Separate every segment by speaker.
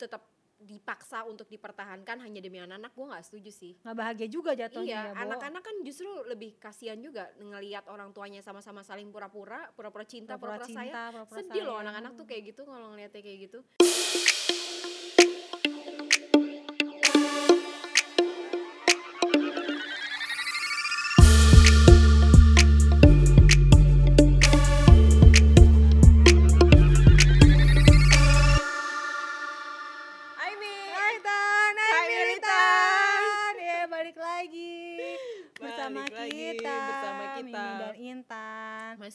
Speaker 1: tetap dipaksa untuk dipertahankan hanya demi anak-anak gue nggak setuju sih.
Speaker 2: Nggak bahagia juga jatuhnya
Speaker 1: iya
Speaker 2: ya
Speaker 1: anak-anak kan justru lebih kasihan juga ngelihat orang tuanya sama-sama saling pura-pura pura-pura cinta
Speaker 2: Pura-pura
Speaker 1: sayang. sedih loh anak-anak tuh kayak gitu kalau ngeliatnya kayak gitu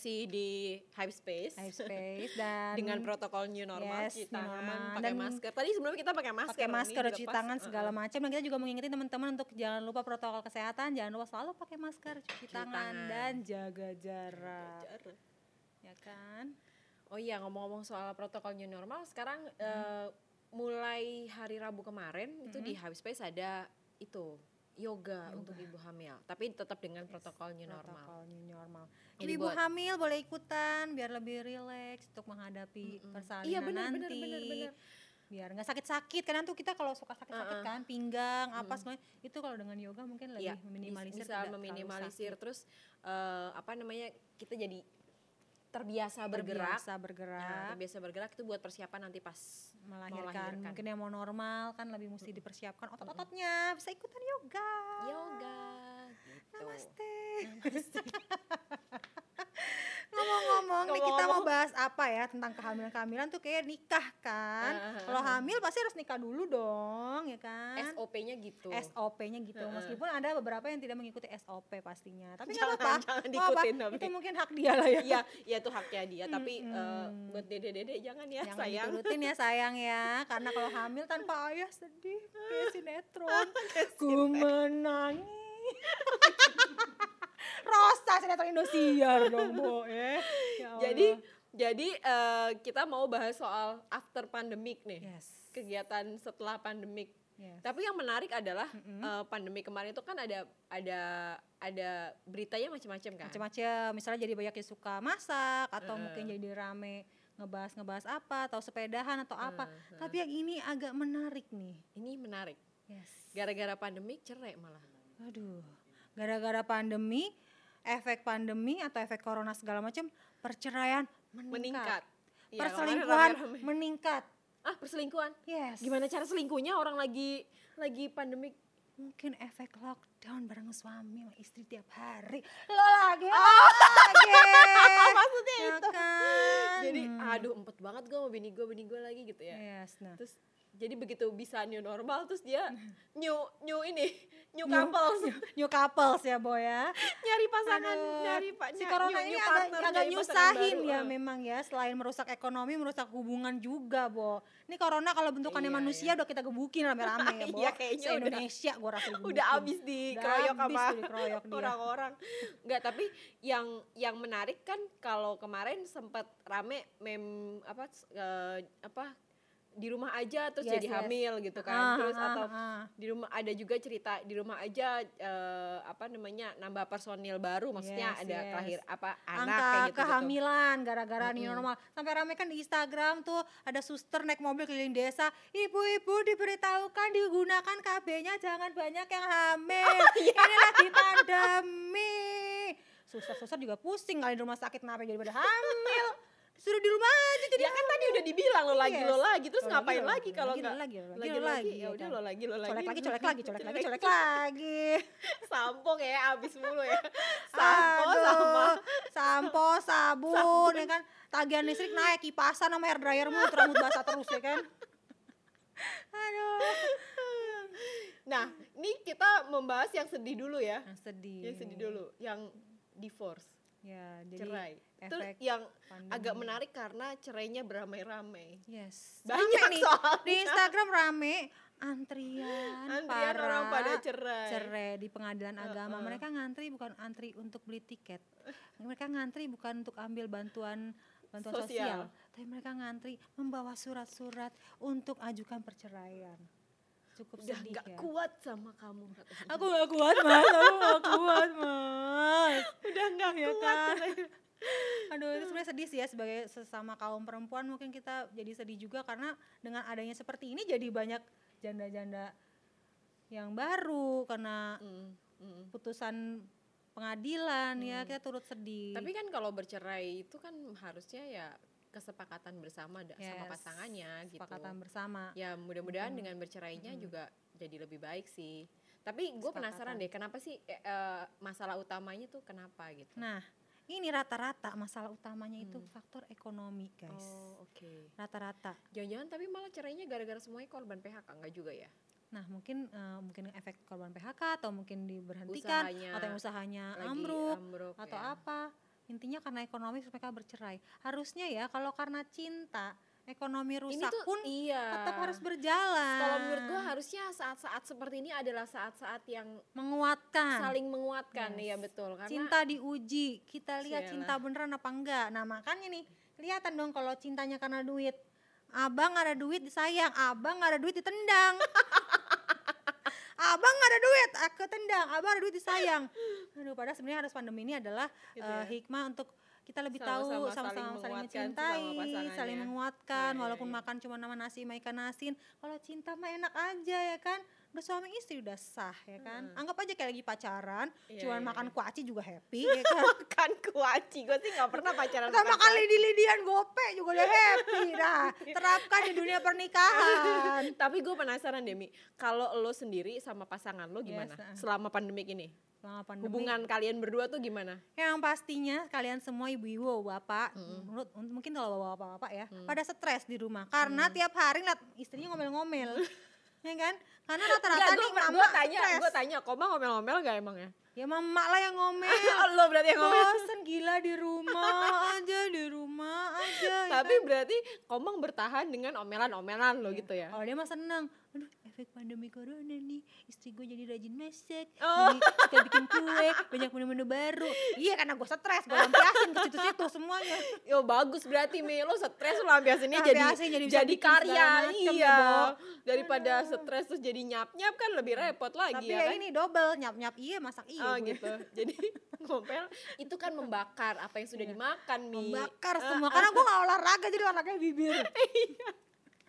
Speaker 1: masih di Hype Space
Speaker 2: Hype Space dan
Speaker 1: dengan protokol new normal
Speaker 2: Yes,
Speaker 1: cuci tangan pakai
Speaker 2: Dan
Speaker 1: masker tadi sebelumnya kita pakai masker
Speaker 2: pakai
Speaker 1: nih,
Speaker 2: masker, cuci tangan segala macam dan kita juga mengingetin teman-teman untuk jangan lupa protokol kesehatan, jangan lupa selalu pakai masker, cuci,
Speaker 1: Cuci
Speaker 2: tangan,
Speaker 1: tangan.
Speaker 2: dan jaga jarak.
Speaker 1: Jarak.
Speaker 2: Ya kan?
Speaker 1: Oh iya ngomong-ngomong soal protokol new normal sekarang
Speaker 2: Hmm.
Speaker 1: eh, mulai hari Rabu kemarin itu di Hype Space ada itu yoga, untuk ibu hamil tapi tetap dengan protokol new normal.
Speaker 2: Protokol new normal.
Speaker 1: Jadi
Speaker 2: Ibu
Speaker 1: buat-
Speaker 2: hamil boleh ikutan biar lebih rileks untuk menghadapi persalinan
Speaker 1: Iya benar
Speaker 2: nanti.
Speaker 1: benar benar benar.
Speaker 2: biar nggak sakit-sakit karena tuh kita kalau suka sakit-sakit kan pinggang apa semuanya itu kalau dengan yoga mungkin lebih
Speaker 1: Iya,
Speaker 2: meminimalisir
Speaker 1: bisa meminimalisir terus eh, apa namanya kita jadi terbiasa bergerak.
Speaker 2: terbiasa bergerak
Speaker 1: Nah, terbiasa bergerak itu buat persiapan nanti pas
Speaker 2: melahirkan.
Speaker 1: melahirkan.
Speaker 2: mungkin yang mau normal kan lebih mesti dipersiapkan otot-ototnya bisa ikutan yoga
Speaker 1: yoga gitu.
Speaker 2: namaste ngomong-ngomong nih kita mau bahas apa ya tentang kehamilan-kehamilan tuh kayak nikah kan
Speaker 1: ah,
Speaker 2: kalau hamil pasti harus nikah dulu dong ya kan
Speaker 1: SOP-nya gitu.
Speaker 2: SOP-nya gitu.
Speaker 1: Heeh.
Speaker 2: Meskipun ada beberapa yang tidak mengikuti SOP pastinya. Tapi nggak
Speaker 1: Jangan-
Speaker 2: apa-apa.
Speaker 1: jangan diikutin
Speaker 2: apa-apa.
Speaker 1: tapi.
Speaker 2: Itu mungkin hak dia lah ya.
Speaker 1: Iya, iya itu haknya dia. Tapi eh,
Speaker 2: Mm-mm.
Speaker 1: buat dede-dede jangan ya
Speaker 2: Jangan
Speaker 1: sayang.
Speaker 2: diturutin ya sayang ya. Karena kalau hamil tanpa ayah sedih. Kayak sinetron. Ku menangis. Rosa sinetron Indosiar dong, Bo. Ya. Ya Allah.
Speaker 1: Jadi jadi eh, kita mau bahas soal after pandemic nih.
Speaker 2: Yes.
Speaker 1: Kegiatan setelah pandemic.
Speaker 2: Yes.
Speaker 1: Tapi yang menarik adalah
Speaker 2: Mm-mm.
Speaker 1: eh, pandemi kemarin itu kan ada ada ada beritanya macam-macam kan.
Speaker 2: Macam-macam. Misalnya jadi banyak yang suka masak. Atau
Speaker 1: Heeh.
Speaker 2: mungkin jadi rame ngebahas-ngebahas apa. Atau sepedahan atau apa.
Speaker 1: Heeh.
Speaker 2: Tapi yang ini agak menarik nih.
Speaker 1: Ini menarik.
Speaker 2: Yes.
Speaker 1: Gara-gara pandemi cerai malah.
Speaker 2: Aduh, gara-gara pandemi, efek pandemi atau efek corona segala macam, perceraian meningkat.
Speaker 1: Meningkat. Iya,
Speaker 2: Perselingkuhan
Speaker 1: makanya rame-rame.
Speaker 2: meningkat.
Speaker 1: Ah, perselingkuhan.
Speaker 2: Yes.
Speaker 1: Gimana cara selingkuhnya orang lagi lagi pandemik?
Speaker 2: Mungkin efek lockdown bareng suami sama istri tiap hari. Lo lagi, lo lagi.
Speaker 1: Maksudnya
Speaker 2: Ya
Speaker 1: itu.
Speaker 2: kan?
Speaker 1: Jadi
Speaker 2: Hmm.
Speaker 1: aduh empet banget gue sama bini gue, bini gue lagi gitu ya.
Speaker 2: Yes, nah.
Speaker 1: Terus jadi begitu bisa new normal terus dia new new ini new
Speaker 2: New-
Speaker 1: couples
Speaker 2: New couples ya, Boy ya.
Speaker 1: nyari pasangan
Speaker 2: Aduh,
Speaker 1: nyari pak
Speaker 2: si corona
Speaker 1: new-
Speaker 2: ini
Speaker 1: new
Speaker 2: agak,
Speaker 1: partner,
Speaker 2: agak nyusahin
Speaker 1: baru,
Speaker 2: ya
Speaker 1: ah.
Speaker 2: memang ya selain merusak ekonomi merusak hubungan juga Bo ini corona kalau bentukannya
Speaker 1: Iya,
Speaker 2: manusia
Speaker 1: iya.
Speaker 2: udah kita gebukin rame-rame ya Bo
Speaker 1: Iya, kayaknya udah-
Speaker 2: Indonesia gua rasa digebukin.
Speaker 1: udah abis dikeroyok
Speaker 2: Udah abis
Speaker 1: sama orang-orang nggak tapi yang yang menarik kan kalau kemarin sempat rame mem apa eh, apa di rumah aja terus
Speaker 2: Yes,
Speaker 1: jadi
Speaker 2: yes.
Speaker 1: hamil gitu kan
Speaker 2: Ah,
Speaker 1: terus
Speaker 2: ah,
Speaker 1: atau
Speaker 2: ah.
Speaker 1: di rumah ada juga cerita di rumah aja eh, apa namanya nambah personil baru maksudnya
Speaker 2: Yes,
Speaker 1: ada
Speaker 2: yes.
Speaker 1: lahir apa anak
Speaker 2: angka
Speaker 1: kayak gitu
Speaker 2: kehamilan gara-gara new
Speaker 1: Mm-mm.
Speaker 2: normal sampai rame kan di Instagram tuh ada suster naik mobil keliling desa ibu-ibu diberitahukan digunakan KB-nya jangan banyak yang hamil
Speaker 1: Oh, iya.
Speaker 2: ini lagi pandemi suster-suster juga pusing kali di rumah sakit kenapa jadi pada hamil suruh di rumah aja jadi
Speaker 1: ya. kan tadi udah dibilang lo lagi
Speaker 2: Yes.
Speaker 1: lo lagi terus
Speaker 2: Lo
Speaker 1: ngapain
Speaker 2: lo
Speaker 1: lagi kalau
Speaker 2: lagi, lo
Speaker 1: nggak
Speaker 2: lagi, lo lagi, lo
Speaker 1: lagi? Ya
Speaker 2: ya
Speaker 1: udah lo lagi lo lagi.
Speaker 2: Colek lagi colek lagi colek lagi colek lagi.
Speaker 1: Sampo kayak abis mulu ya. Sampo sama
Speaker 2: sampo sabun, ya kan? Tagihan listrik naik kipasan sama hair dryer mulu rambut basah terus ya kan? Aduh.
Speaker 1: Nah ini kita membahas yang sedih dulu ya.
Speaker 2: Yang sedih.
Speaker 1: Yang sedih dulu yang divorce.
Speaker 2: Ya jadi
Speaker 1: cerai itu
Speaker 2: efek
Speaker 1: yang
Speaker 2: pandemi.
Speaker 1: agak menarik karena cerainya beramai-ramai.
Speaker 2: Yes.
Speaker 1: Banyak
Speaker 2: Rame nih
Speaker 1: soalnya.
Speaker 2: di Instagram rame antrian,
Speaker 1: antrian
Speaker 2: para
Speaker 1: orang pada cerai.
Speaker 2: cerai di pengadilan agama.
Speaker 1: Heeh.
Speaker 2: mereka ngantri bukan antri untuk beli tiket. Mereka ngantri bukan untuk ambil bantuan bantuan sosial,
Speaker 1: Sosial.
Speaker 2: tapi mereka ngantri membawa surat-surat untuk ajukan perceraian cukup
Speaker 1: udah
Speaker 2: sedih
Speaker 1: nggak
Speaker 2: ya.
Speaker 1: kuat sama kamu.
Speaker 2: Aku gak kuat mas, aku gak kuat mas.
Speaker 1: udah nggak
Speaker 2: Ya
Speaker 1: kuat
Speaker 2: kan? Aduh itu sebenarnya sedih sih ya sebagai sesama kaum perempuan mungkin kita jadi sedih juga karena dengan adanya seperti ini jadi banyak janda-janda yang baru karena
Speaker 1: Mm, mm.
Speaker 2: putusan pengadilan ya
Speaker 1: Hmm.
Speaker 2: kita turut sedih.
Speaker 1: tapi kan kalau bercerai itu kan harusnya ya kesepakatan bersama da- sama
Speaker 2: Yes,
Speaker 1: pasangannya gitu
Speaker 2: kesepakatan bersama.
Speaker 1: ya mudah-mudahan
Speaker 2: Mm.
Speaker 1: dengan bercerainya
Speaker 2: Mm.
Speaker 1: juga jadi lebih baik sih tapi gue penasaran deh kenapa sih eh, eh, masalah utamanya tuh kenapa gitu
Speaker 2: Nah ini rata-rata masalah utamanya itu
Speaker 1: Hmm.
Speaker 2: faktor ekonomi guys.
Speaker 1: oh oke
Speaker 2: Rata-rata.
Speaker 1: jangan-jangan tapi malah cerainya gara-gara semuanya korban PHK enggak juga ya
Speaker 2: Nah mungkin eh, mungkin efek korban PHK atau mungkin diberhentikan
Speaker 1: Usahanya
Speaker 2: atau yang usahanya ambruk
Speaker 1: ambruk
Speaker 2: atau
Speaker 1: ya.
Speaker 2: apa intinya karena ekonomi mereka bercerai. Harusnya ya kalau karena cinta ekonomi
Speaker 1: ini
Speaker 2: rusak
Speaker 1: tuh
Speaker 2: pun
Speaker 1: iya.
Speaker 2: tetap harus berjalan.
Speaker 1: Kalau menurut gue harusnya saat-saat seperti ini adalah saat-saat yang
Speaker 2: menguatkan.
Speaker 1: saling menguatkan
Speaker 2: Yes.
Speaker 1: iya betul. Karena
Speaker 2: cinta diuji kita lihat
Speaker 1: Sialah.
Speaker 2: cinta beneran apa enggak. Nah makanya nih kelihatan dong kalau cintanya karena duit. Abang ada duit disayang. Abang ada duit ditendang abang nggak ada duit aku tendang abang ada duit disayang aduh padahal sebenarnya harus pandemi ini adalah
Speaker 1: Gitu
Speaker 2: eh,
Speaker 1: ya.
Speaker 2: hikmah untuk kita lebih
Speaker 1: Sama-sama
Speaker 2: tahu
Speaker 1: saling
Speaker 2: sama-sama saling
Speaker 1: menguatkan
Speaker 2: mencintai saling menguatkan
Speaker 1: Iya, iya,
Speaker 2: walaupun makan cuma nama nasi sama ikan asin. Kalau cinta mah enak aja ya kan? Udah suami istri udah sah ya kan?
Speaker 1: Hmm.
Speaker 2: anggap aja kayak lagi pacaran
Speaker 1: Iya,
Speaker 2: cuman
Speaker 1: iya,
Speaker 2: makan
Speaker 1: iya.
Speaker 2: kuaci juga happy ya kan?
Speaker 1: Makan kuaci gue sih nggak pernah pacaran
Speaker 2: pertama
Speaker 1: makan
Speaker 2: kali di lidian gope juga udah happy nah terapkan di dunia pernikahan.
Speaker 1: Tapi gue penasaran deh Mi, kalau lo sendiri sama pasangan lo gimana
Speaker 2: Yes, uh.
Speaker 1: selama pandemik ini?
Speaker 2: Selama pandemi,
Speaker 1: Hubungan kalian berdua tuh gimana?
Speaker 2: yang pastinya kalian semua ibu-ibu bapak
Speaker 1: Mm-mm.
Speaker 2: menurut mungkin kalau bapak-bapak ya
Speaker 1: Mm.
Speaker 2: pada stres di rumah karena tiap hari liat istrinya ngomel-ngomel ya kan karena rata-rata nih
Speaker 1: gue
Speaker 2: mama
Speaker 1: tanya,
Speaker 2: stres.
Speaker 1: gue tanya, koma ngomel-ngomel gak emang ya?
Speaker 2: ya mama lah yang ngomel
Speaker 1: lo berarti yang ngomel.
Speaker 2: bosen gila di rumah aja di rumah aja ya
Speaker 1: Tapi berarti Komang bertahan dengan omelan-omelan lo
Speaker 2: Iya.
Speaker 1: gitu ya?
Speaker 2: Kalau dia mah seneng, aduh efek pandemi corona nih, istri gue jadi rajin masak,
Speaker 1: Oh.
Speaker 2: jadi suka bikin kue, banyak menu-menu baru. Iya karena gue stres, gue lampiasin ke situ-situ semuanya.
Speaker 1: Yo bagus berarti Mi, lo stres lo lampiasinnya jadi
Speaker 2: Lampiasin jadi
Speaker 1: jadi karya,
Speaker 2: macem ya,
Speaker 1: iya.
Speaker 2: Bo.
Speaker 1: Daripada stres terus jadi nyap-nyap kan lebih repot lagi
Speaker 2: Tapi
Speaker 1: ya
Speaker 2: ya
Speaker 1: kan?
Speaker 2: ini double, nyap-nyap iya, masak iya.
Speaker 1: Oh
Speaker 2: gue.
Speaker 1: gitu. Jadi ngomel itu kan membakar apa yang sudah
Speaker 2: Iya.
Speaker 1: dimakan Mi.
Speaker 2: Membakar
Speaker 1: Ah,
Speaker 2: semua,
Speaker 1: ah.
Speaker 2: karena gue gak olahraga jadi olahraganya bibir.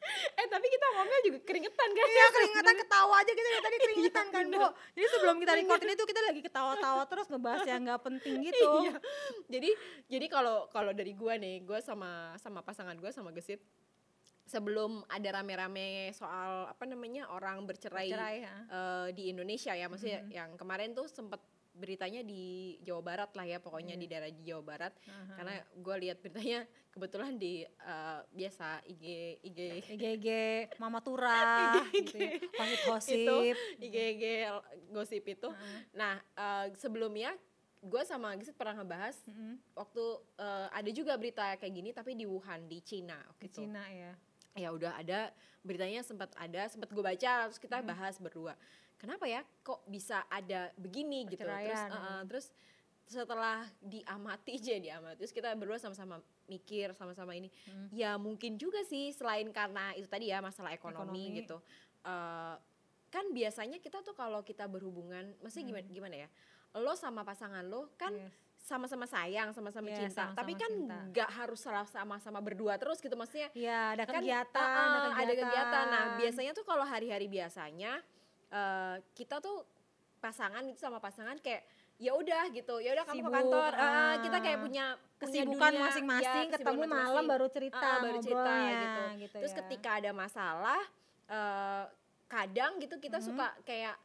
Speaker 1: Eh tapi kita ngomel juga keringetan kan?
Speaker 2: Iya keringetan ketawa aja kita dari tadi keringetan kan bu. Jadi sebelum kita record ini tuh kita lagi ketawa-tawa terus ngebahas yang gak penting gitu.
Speaker 1: Iya. Jadi jadi kalau kalau dari gua nih, gua sama sama pasangan gua sama Gesit sebelum ada rame-rame soal apa namanya orang bercerai,
Speaker 2: Cerai ya.
Speaker 1: eh, di Indonesia ya, maksudnya
Speaker 2: Mhm.
Speaker 1: yang kemarin tuh sempet beritanya di Jawa Barat lah ya, pokoknya
Speaker 2: Iya.
Speaker 1: di daerah di Jawa Barat.
Speaker 2: Aha.
Speaker 1: Karena gua lihat beritanya kebetulan di eh, biasa IG IG
Speaker 2: IGG Mama Tura gitu ya. Gosip-gosip.
Speaker 1: IG gosip itu.
Speaker 2: Heeh.
Speaker 1: Nah, eh, sebelumnya gue sama Gesit pernah ngebahas
Speaker 2: Mm-mm.
Speaker 1: waktu eh, ada juga berita kayak gini tapi di Wuhan di Cina
Speaker 2: Di
Speaker 1: gitu.
Speaker 2: Cina ya.
Speaker 1: Ya udah ada beritanya sempat ada sempat gue baca terus kita
Speaker 2: Hmm.
Speaker 1: bahas berdua. Kenapa ya kok bisa ada begini gitu. Terus
Speaker 2: Perceraian,
Speaker 1: eh, eh,
Speaker 2: hmm.
Speaker 1: terus setelah diamati aja diamati terus kita berdua sama-sama mikir sama-sama ini
Speaker 2: Hmm.
Speaker 1: ya mungkin juga sih selain karena itu tadi ya masalah ekonomi,
Speaker 2: Ekonomi.
Speaker 1: gitu Eh, kan biasanya kita tuh kalau kita berhubungan maksudnya gimana
Speaker 2: Hmm.
Speaker 1: gimana ya lo sama pasangan lo kan
Speaker 2: Yes.
Speaker 1: sama-sama sayang sama-sama
Speaker 2: Iya,
Speaker 1: cinta
Speaker 2: sama-sama
Speaker 1: tapi kan nggak harus sama-sama berdua terus gitu maksudnya
Speaker 2: Iya, ada
Speaker 1: kan
Speaker 2: kegiatan,
Speaker 1: uh, uh,
Speaker 2: ada kegiatan.
Speaker 1: Nah, biasanya tuh kalau hari-hari biasanya eh, kita tuh pasangan itu sama pasangan kayak ya udah gitu. Ya udah kamu ke kantor. eh,
Speaker 2: ah.
Speaker 1: kita kayak punya punya
Speaker 2: kesibukan masing-masing,
Speaker 1: ya,
Speaker 2: ketemu
Speaker 1: kesibukan
Speaker 2: malam
Speaker 1: masing-masing.
Speaker 2: baru cerita,
Speaker 1: Ah, baru cerita gitu.
Speaker 2: gitu
Speaker 1: Terus
Speaker 2: ya.
Speaker 1: ketika ada masalah eh, kadang gitu kita
Speaker 2: Mhm.
Speaker 1: suka kayak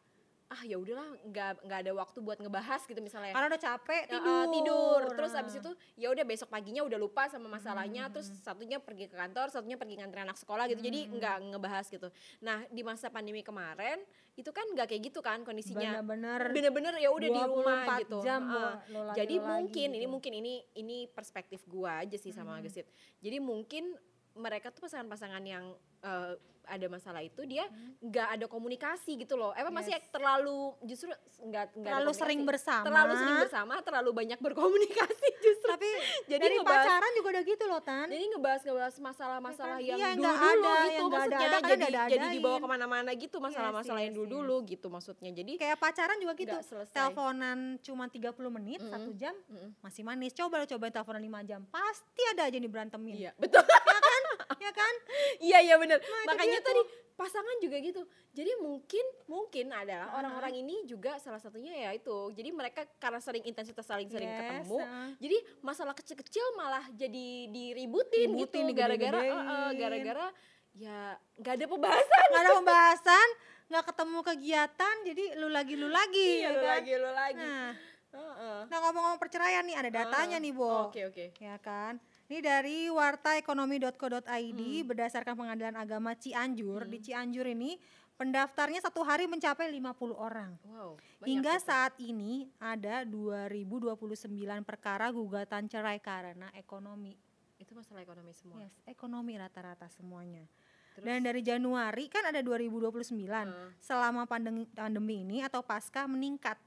Speaker 1: ah ya udahlah nggak nggak ada waktu buat ngebahas gitu misalnya.
Speaker 2: Karena udah capek
Speaker 1: Ya, eh,
Speaker 2: tidur.
Speaker 1: tidur. Terus abis itu ya udah besok paginya udah lupa sama masalahnya.
Speaker 2: Hmm,
Speaker 1: terus satunya pergi ke kantor satunya pergi nganter anak sekolah gitu. Jadi
Speaker 2: Hmm.
Speaker 1: nggak ngebahas gitu. Nah di masa pandemi kemarin itu kan nggak kayak gitu kan kondisinya.
Speaker 2: Bener-bener
Speaker 1: bener-bener ya udah di rumah
Speaker 2: 24
Speaker 1: gitu.
Speaker 2: jam lo lagi,
Speaker 1: jadi
Speaker 2: lo
Speaker 1: mungkin ini
Speaker 2: gitu.
Speaker 1: mungkin ini ini perspektif gua aja sih sama
Speaker 2: Hmm.
Speaker 1: Gesit. Jadi mungkin mereka tuh pasangan-pasangan yang eh, ada masalah itu dia
Speaker 2: Hmm.
Speaker 1: nggak ada komunikasi gitu loh. Emang masih
Speaker 2: Yes.
Speaker 1: terlalu justru nggak ada
Speaker 2: terlalu sering bersama
Speaker 1: terlalu sering bersama, terlalu banyak berkomunikasi justru.
Speaker 2: tapi
Speaker 1: Jadi
Speaker 2: dari
Speaker 1: ngebahas-
Speaker 2: pacaran juga udah gitu loh tan
Speaker 1: Jadi ngebahas ngebahas masalah-masalah
Speaker 2: kan?
Speaker 1: yang
Speaker 2: Iya,
Speaker 1: dulu dulu
Speaker 2: ada,
Speaker 1: gitu
Speaker 2: yang
Speaker 1: maksudnya.
Speaker 2: ada-ada, kan
Speaker 1: jadi
Speaker 2: ada-adain.
Speaker 1: jadi dibawa ke mana-mana gitu masalah-masalah
Speaker 2: Yes,
Speaker 1: yang
Speaker 2: yes,
Speaker 1: dulu-dulu gitu maksudnya. Jadi
Speaker 2: kayak pacaran juga gitu teleponan cuma 30 menit
Speaker 1: Mm-mm.
Speaker 2: satu jam
Speaker 1: Mm-mm.
Speaker 2: masih manis coba lo cobain teleponan 5 jam pasti ada aja nih berantemin
Speaker 1: Iya betul.
Speaker 2: ya kan
Speaker 1: Iya iya benar.
Speaker 2: itu
Speaker 1: Makanya
Speaker 2: dia
Speaker 1: tadi pasangan juga gitu. Jadi mungkin mungkin
Speaker 2: Ah.
Speaker 1: adalah orang-orang ini juga salah satunya ya itu. Jadi mereka karena sering intensitas saling sering
Speaker 2: Yes,
Speaker 1: ketemu.
Speaker 2: ah.
Speaker 1: Jadi masalah kecil-kecil malah jadi diributin,
Speaker 2: Ributin,
Speaker 1: gitu gara-gara eh, gara-gara ya nggak ada pembahasan.
Speaker 2: nggak ada pembahasan nggak ketemu kegiatan jadi lu lagi lu lagi
Speaker 1: Iya
Speaker 2: ya
Speaker 1: lu
Speaker 2: kan?
Speaker 1: lagi lu lagi.
Speaker 2: nah
Speaker 1: Heeh.
Speaker 2: nah ngomong-ngomong perceraian nih ada datanya
Speaker 1: Heeh.
Speaker 2: nih Bo
Speaker 1: Oke oke.
Speaker 2: ya kan ini dari wartaekonomi.co.id
Speaker 1: Hmm.
Speaker 2: berdasarkan pengadilan agama Cianjur di Cianjur ini pendaftarnya satu hari mencapai 50 orang
Speaker 1: Wow.
Speaker 2: Hingga
Speaker 1: itu.
Speaker 2: saat ini ada 2029 perkara gugatan cerai karena ekonomi.
Speaker 1: itu masalah ekonomi semua.
Speaker 2: Yes, ekonomi rata-rata semuanya.
Speaker 1: Terus,
Speaker 2: Dan dari Januari kan ada 2029.
Speaker 1: eh,
Speaker 2: Selama pandemi, pandemi ini atau pasca meningkat.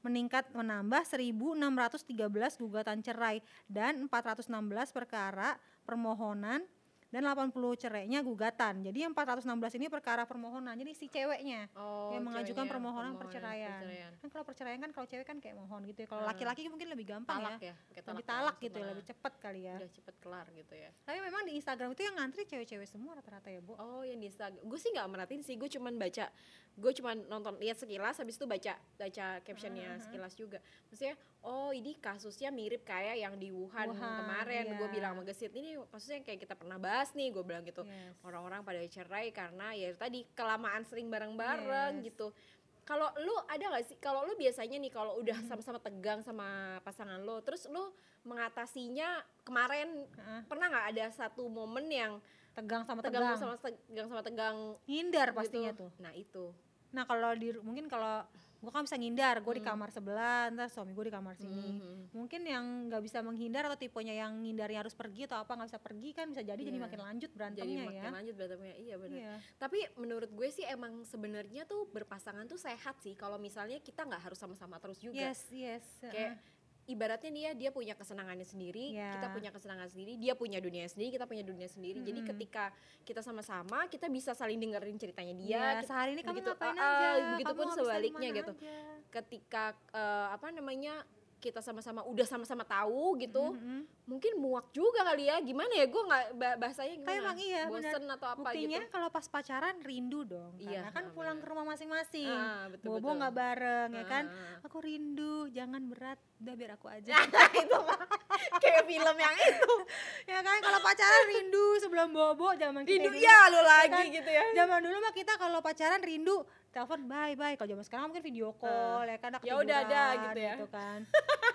Speaker 2: Meningkat menambah 1613 gugatan cerai dan 416 perkara permohonan dan 80 cerainya gugatan. Jadi yang 416 ini perkara permohonan. Jadi si ceweknya
Speaker 1: oh,
Speaker 2: yang mengajukan
Speaker 1: ceweknya
Speaker 2: permohonan
Speaker 1: permohonan
Speaker 2: perceraian.
Speaker 1: perceraian.
Speaker 2: Kan kalau perceraian kan kalau cewek kan kayak mohon gitu ya. Kalau
Speaker 1: Ah.
Speaker 2: laki-laki mungkin lebih gampang
Speaker 1: Talak
Speaker 2: ya.
Speaker 1: ya,
Speaker 2: Lebih
Speaker 1: talak
Speaker 2: gitu ya,
Speaker 1: malah.
Speaker 2: lebih cepat kali ya.
Speaker 1: Udah cepet kelar gitu ya.
Speaker 2: Tapi memang di Instagram itu yang ngantri cewek-cewek semua rata-rata ya, Bu.
Speaker 1: Oh yang di Instagram, gue sih nggak merhatiin sih, gue cuman baca, gue cuman nonton lihat sekilas, habis itu baca baca captionnya
Speaker 2: Ah,
Speaker 1: sekilas juga. Maksudnya, oh ini kasusnya mirip kayak yang di Wuhan,
Speaker 2: Wuhan,
Speaker 1: kemarin, gue
Speaker 2: iya.
Speaker 1: bilang sama Gesit, ini kasusnya yang kayak kita pernah bahas nih, gue bilang gitu.
Speaker 2: Yes.
Speaker 1: Orang-orang pada cerai karena ya tadi kelamaan sering bareng-bareng
Speaker 2: Yes.
Speaker 1: gitu. Kalau lu ada gak sih, kalau lu biasanya nih kalau udah sama-sama tegang sama pasangan lu, terus lu mengatasinya kemarin
Speaker 2: Heeh.
Speaker 1: pernah nggak ada satu momen yang
Speaker 2: Tegang sama
Speaker 1: tegang
Speaker 2: tegang.
Speaker 1: sama tegang sama tegang gitu.
Speaker 2: pastinya tuh.
Speaker 1: Nah itu.
Speaker 2: Nah, kalau di mungkin kalau gua kan bisa ngindar, gue di
Speaker 1: Hmm.
Speaker 2: kamar sebelah, ntar suami gue di kamar sini.
Speaker 1: Mhm.
Speaker 2: Mungkin yang nggak bisa menghindar atau tipenya yang ngindarnya harus pergi atau apa nggak bisa pergi kan bisa jadi jadi
Speaker 1: Iya.
Speaker 2: makin lanjut
Speaker 1: Jadi
Speaker 2: berantemnya
Speaker 1: makin
Speaker 2: ya.
Speaker 1: lanjut berantemnya. Iya benar.
Speaker 2: Iya.
Speaker 1: Tapi menurut gue sih emang sebenarnya tuh berpasangan tuh sehat sih kalau misalnya kita nggak harus sama-sama terus juga.
Speaker 2: Yes, yes.
Speaker 1: Kayak ibaratnya dia dia punya kesenangannya sendiri,
Speaker 2: Iya.
Speaker 1: kita punya kesenangan sendiri, dia punya dunia sendiri, kita punya dunia sendiri. Jadi
Speaker 2: Mm-mm.
Speaker 1: ketika kita sama-sama, kita bisa saling dengerin ceritanya dia.
Speaker 2: Iya,
Speaker 1: kita-
Speaker 2: sehari ini kamu
Speaker 1: begitu,
Speaker 2: ngapain
Speaker 1: ah,
Speaker 2: aja?
Speaker 1: begitupun sebaliknya gitu.
Speaker 2: aja?
Speaker 1: ketika eh, apa namanya kita sama-sama udah sama-sama tahu gitu,
Speaker 2: Mhm.
Speaker 1: mungkin muak juga kali ya. Gimana ya? Gue nggak ba- bahasanya gimana?
Speaker 2: Kayak emang iya.
Speaker 1: Bosen atau apa
Speaker 2: Buktinya
Speaker 1: gitu.
Speaker 2: kalau pas pacaran rindu dong,
Speaker 1: Iya,
Speaker 2: karena kan
Speaker 1: ah,
Speaker 2: pulang ke rumah masing-masing.
Speaker 1: Ah, betul,
Speaker 2: Bobo nggak bareng ya kan?
Speaker 1: Ah,
Speaker 2: Aku rindu, jangan berat, udah biar aku aja.
Speaker 1: itu mah kayak film yang itu.
Speaker 2: ya kan kalau pacaran rindu sebelum bobo zaman kita
Speaker 1: Rindu
Speaker 2: dulu.
Speaker 1: ya lu lagi
Speaker 2: kan?
Speaker 1: gitu ya.
Speaker 2: Zaman dulu mah kita kalau pacaran rindu telepon bye bye. Kalau zaman sekarang mungkin video call ya kan.
Speaker 1: Ya udah ada gitu ya.
Speaker 2: kan.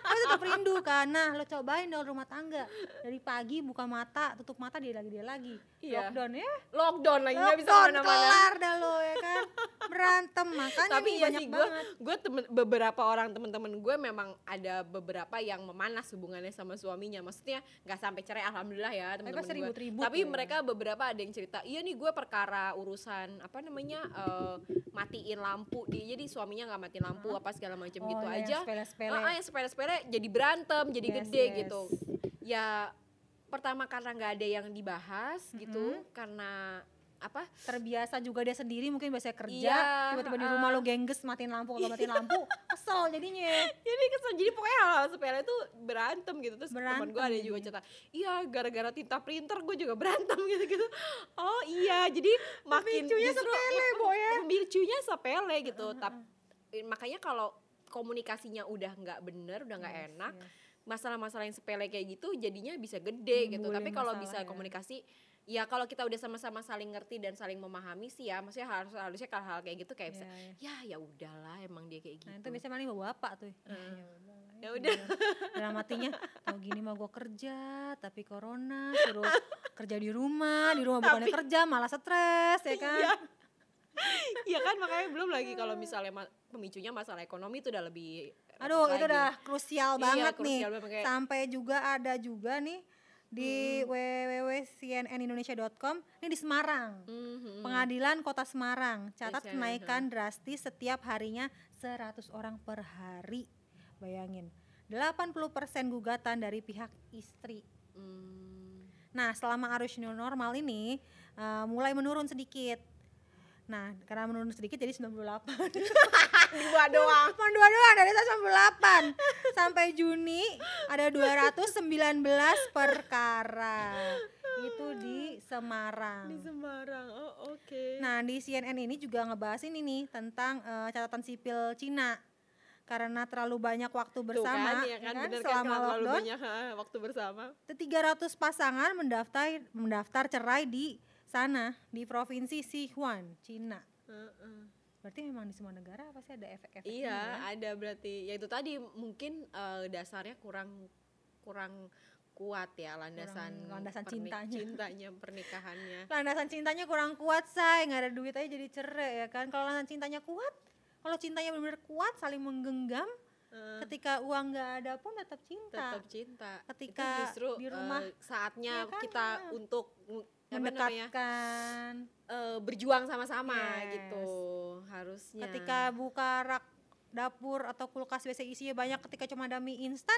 Speaker 2: Tapi tetap rindu kan. Nah, lo cobain dong rumah tangga. Dari pagi buka mata, tutup mata dia lagi dia lagi.
Speaker 1: Iya.
Speaker 2: Lockdown ya.
Speaker 1: Lockdown lagi nggak bisa
Speaker 2: ke
Speaker 1: mana-mana.
Speaker 2: kelar dah lo ya kan. Berantem makanya
Speaker 1: Tapi iya
Speaker 2: banyak
Speaker 1: sih gue,
Speaker 2: banget.
Speaker 1: gue temen, beberapa orang temen-temen gue memang ada beberapa yang memanas hubungannya sama suaminya. Maksudnya nggak sampai cerai, alhamdulillah ya temen-temen gue.
Speaker 2: ribut-ribut
Speaker 1: Tapi
Speaker 2: ya.
Speaker 1: mereka beberapa ada yang cerita, iya nih gue perkara urusan apa namanya eh, matiin lampu, di, jadi suaminya nggak matiin lampu apa segala macam
Speaker 2: Oh,
Speaker 1: gitu
Speaker 2: ya,
Speaker 1: aja.
Speaker 2: Sepele-sepele.
Speaker 1: Ah, ah, yang sepele-sepele jadi berantem, jadi
Speaker 2: Yes,
Speaker 1: gede
Speaker 2: yes.
Speaker 1: gitu. Ya pertama karena nggak ada yang dibahas gitu, karena apa?
Speaker 2: terbiasa juga dia sendiri mungkin biasa kerja
Speaker 1: Iya,
Speaker 2: tiba-tiba di
Speaker 1: ah.
Speaker 2: rumah lo gengges matiin lampu kalau matiin lampu kesel jadinya
Speaker 1: jadi kesel jadi pokoknya hal-hal sepele itu berantem gitu terus teman
Speaker 2: Berantem
Speaker 1: gue ada juga cerita iya gara-gara tinta printer gue juga berantem gitu gitu oh iya jadi makin justru
Speaker 2: sepele, Bo, ya.
Speaker 1: sepele gitu tapi makanya kalau komunikasinya udah nggak bener udah nggak
Speaker 2: Yes,
Speaker 1: enak
Speaker 2: yes.
Speaker 1: masalah-masalah yang sepele kayak gitu jadinya bisa gede gitu
Speaker 2: Nimbulin
Speaker 1: tapi kalau bisa
Speaker 2: ya.
Speaker 1: komunikasi ya kalau kita udah sama-sama saling ngerti dan saling memahami sih ya maksudnya harus harusnya hal-hal kayak gitu kayak bisa
Speaker 2: Iya, iya.
Speaker 1: ya ya udahlah emang dia kayak gitu
Speaker 2: Nah itu biasanya paling bawa bapak tuh.
Speaker 1: Ya udah.
Speaker 2: Dalam hatinya, oh gini mah gue kerja, tapi corona suruh kerja di rumah, di rumah bukannya
Speaker 1: Tapi-
Speaker 2: kerja malah stres ya kan.
Speaker 1: Iya. Iya kan makanya belum lagi kalau misalnya ma- pemicunya masalah ekonomi itu udah lebih
Speaker 2: Aduh itu
Speaker 1: lagi.
Speaker 2: udah krusial
Speaker 1: Iya,
Speaker 2: banget nih.
Speaker 1: krusial banget, kayak-
Speaker 2: Sampai juga ada juga nih di www.cnnindonesia.com ini di Semarang.
Speaker 1: Mhm.
Speaker 2: Pengadilan Kota Semarang catat
Speaker 1: Iya,
Speaker 2: kenaikan drastis setiap harinya 100 orang per hari. Bayangin. 80% gugatan dari pihak istri.
Speaker 1: Hmm.
Speaker 2: Nah, selama arus new normal ini eh, mulai menurun sedikit. Nah, karena menurun sedikit jadi 98.
Speaker 1: Dua doang.
Speaker 2: Cuma dua doang dari 198. Sampai Juni ada 219 perkara. Itu di Semarang.
Speaker 1: Di Semarang. Oh, oke.
Speaker 2: Nah, di CNN ini juga ngebahas ini nih tentang eh, catatan sipil Cina. Karena terlalu banyak waktu
Speaker 1: Tuh
Speaker 2: bersama
Speaker 1: kan, ya kan,
Speaker 2: ya kan,
Speaker 1: bener kan
Speaker 2: selama
Speaker 1: kalau terlalu
Speaker 2: lockdown,
Speaker 1: banyak ha, waktu bersama.
Speaker 2: 300 pasangan mendaftar mendaftar cerai di sana di provinsi Sichuan, Cina.
Speaker 1: Heeh.
Speaker 2: Berarti memang di semua negara pasti ada efek-efeknya.
Speaker 1: Iya,
Speaker 2: ya?
Speaker 1: ada berarti. Ya itu tadi mungkin eh, dasarnya kurang kurang kuat ya landasan
Speaker 2: Kurang landasan
Speaker 1: pernik-
Speaker 2: cintanya.
Speaker 1: cintanya pernikahannya.
Speaker 2: landasan cintanya kurang kuat say nggak ada duit aja jadi cerai ya kan kalau landasan cintanya kuat kalau cintanya benar-benar kuat saling menggenggam ketika uang nggak ada pun tetap cinta
Speaker 1: tetap cinta.
Speaker 2: Ketika
Speaker 1: itu justru
Speaker 2: di rumah,
Speaker 1: eh, saatnya
Speaker 2: iya kan,
Speaker 1: kita
Speaker 2: nah.
Speaker 1: untuk
Speaker 2: mendekatkan
Speaker 1: eh, berjuang sama-sama
Speaker 2: Yes.
Speaker 1: gitu harusnya.
Speaker 2: ketika buka rak dapur atau kulkas biasa isinya banyak ketika cuma ada mie instan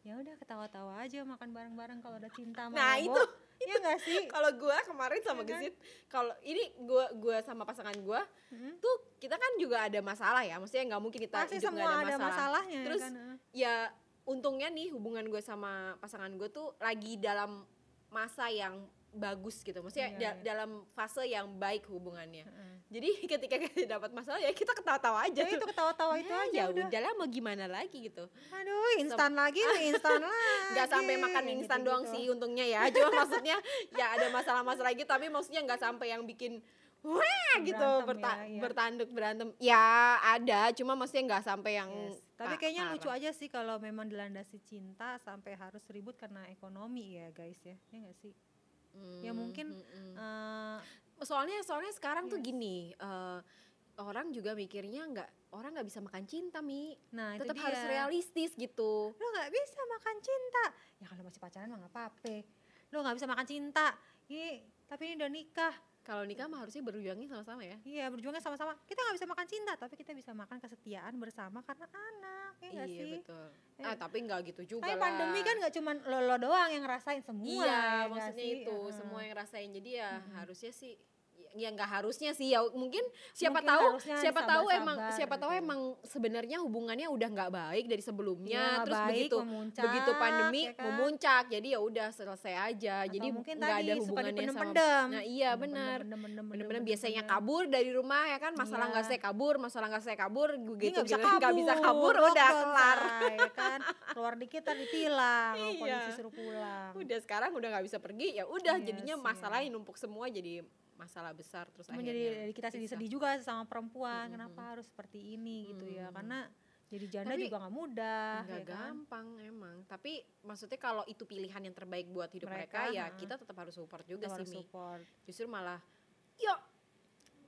Speaker 2: ya udah ketawa-tawa aja makan bareng-bareng kalau ada cinta
Speaker 1: Nah,
Speaker 2: mabok.
Speaker 1: itu-
Speaker 2: Iya nggak sih
Speaker 1: kalau gua kemarin sama
Speaker 2: kan?
Speaker 1: Gesit, kalau ini gua gua sama pasangan gua
Speaker 2: Mm.
Speaker 1: tuh kita kan juga ada masalah ya, maksudnya nggak mungkin kita
Speaker 2: pasti
Speaker 1: hidup
Speaker 2: semua
Speaker 1: ada
Speaker 2: ada
Speaker 1: masalah.
Speaker 2: masalahnya ya
Speaker 1: Terus
Speaker 2: kan?
Speaker 1: Ya untungnya nih hubungan gue sama pasangan gue tuh lagi dalam masa yang bagus gitu maksudnya
Speaker 2: Iya,
Speaker 1: da-
Speaker 2: iya.
Speaker 1: dalam fase yang baik hubungannya
Speaker 2: Heeh.
Speaker 1: jadi ketika kita dapat masalah ya kita ketawa-tawa aja
Speaker 2: ya itu ketawa-tawa itu
Speaker 1: Ya,
Speaker 2: aja
Speaker 1: ya
Speaker 2: udah
Speaker 1: udahlah mau gimana lagi gitu
Speaker 2: Aduh, instan lagi, mie instan lagi.
Speaker 1: nggak sampai makan instan doang
Speaker 2: gitu-gitu.
Speaker 1: sih untungnya ya cuma maksudnya ya ada masalah-masalah gitu tapi maksudnya nggak sampai yang bikin wah gitu
Speaker 2: Berantem
Speaker 1: berta-
Speaker 2: ya,
Speaker 1: bertanduk berantem ya ada cuma maksudnya nggak sampai yang
Speaker 2: Yes. Tapi kayaknya
Speaker 1: parah.
Speaker 2: lucu aja sih kalau memang dilandasi cinta sampai harus ribut karena ekonomi ya guys ya. Ya nggak sih? Ya
Speaker 1: Hmm,
Speaker 2: mungkin
Speaker 1: hmm, hmm.
Speaker 2: Eh,
Speaker 1: soalnya soalnya sekarang tuh
Speaker 2: Yes.
Speaker 1: gini eh, orang juga mikirnya nggak orang nggak bisa makan cinta mi
Speaker 2: nah
Speaker 1: tetap harus realistis gitu
Speaker 2: Lo nggak bisa makan cinta. Ya kalau masih pacaran mah nggak apa-apa. Lo nggak bisa makan cinta. Ini tapi ini udah nikah.
Speaker 1: Kalau nikah mah harusnya berjuangnya sama-sama ya
Speaker 2: Iya berjuangnya sama-sama. Kita nggak bisa makan cinta, tapi kita bisa makan kesetiaan bersama karena anak. Ya
Speaker 1: iya
Speaker 2: sih?
Speaker 1: betul
Speaker 2: Ya.
Speaker 1: ah tapi nggak gitu juga
Speaker 2: Tapi
Speaker 1: lah
Speaker 2: pandemi kan nggak cuma lo, lo doang yang ngerasain semua.
Speaker 1: iya
Speaker 2: ya
Speaker 1: maksudnya itu semua yang rasain jadi ya
Speaker 2: Mm-mm.
Speaker 1: harusnya sih ya nggak harusnya sih ya mungkin siapa
Speaker 2: Mungkin
Speaker 1: tahu siapa tahu emang siapa tahu
Speaker 2: gitu.
Speaker 1: emang sebenarnya hubungannya udah nggak baik dari sebelumnya
Speaker 2: Iya,
Speaker 1: terus
Speaker 2: baik,
Speaker 1: begitu
Speaker 2: memuncak,
Speaker 1: begitu pandemi
Speaker 2: ya kan?
Speaker 1: memuncak jadi ya udah selesai aja
Speaker 2: Atau
Speaker 1: jadi
Speaker 2: mungkin
Speaker 1: nggak ada
Speaker 2: suka
Speaker 1: hubungannya sama
Speaker 2: dipendem-pendem.
Speaker 1: nah iya
Speaker 2: Pendem,
Speaker 1: benar
Speaker 2: pendem, pendem, pendem, pendem,
Speaker 1: biasanya
Speaker 2: pendem.
Speaker 1: kabur dari rumah ya kan masalah
Speaker 2: Iya.
Speaker 1: nggak saya kabur masalah nggak saya kabur
Speaker 2: Ini
Speaker 1: gitu
Speaker 2: nggak bisa
Speaker 1: gitu. nggak bisa kabur udah kelar
Speaker 2: ya kan keluar dikit tadi ditilang kalau
Speaker 1: Iya.
Speaker 2: polisi suruh pulang
Speaker 1: udah sekarang udah nggak bisa pergi ya udah
Speaker 2: Yes,
Speaker 1: jadinya
Speaker 2: iya.
Speaker 1: masalahnya numpuk semua jadi masalah besar terus
Speaker 2: menjadi kita sedih-sedih juga sama perempuan
Speaker 1: Mm-mm.
Speaker 2: kenapa harus seperti ini gitu ya karena jadi janda
Speaker 1: Tapi
Speaker 2: juga nggak mudah
Speaker 1: nggak
Speaker 2: ya kan?
Speaker 1: gampang emang tapi maksudnya kalau itu pilihan yang terbaik buat hidup mereka,
Speaker 2: Mereka,
Speaker 1: ya
Speaker 2: ha-ha.
Speaker 1: kita tetap harus support juga sih
Speaker 2: harus support
Speaker 1: justru malah yuk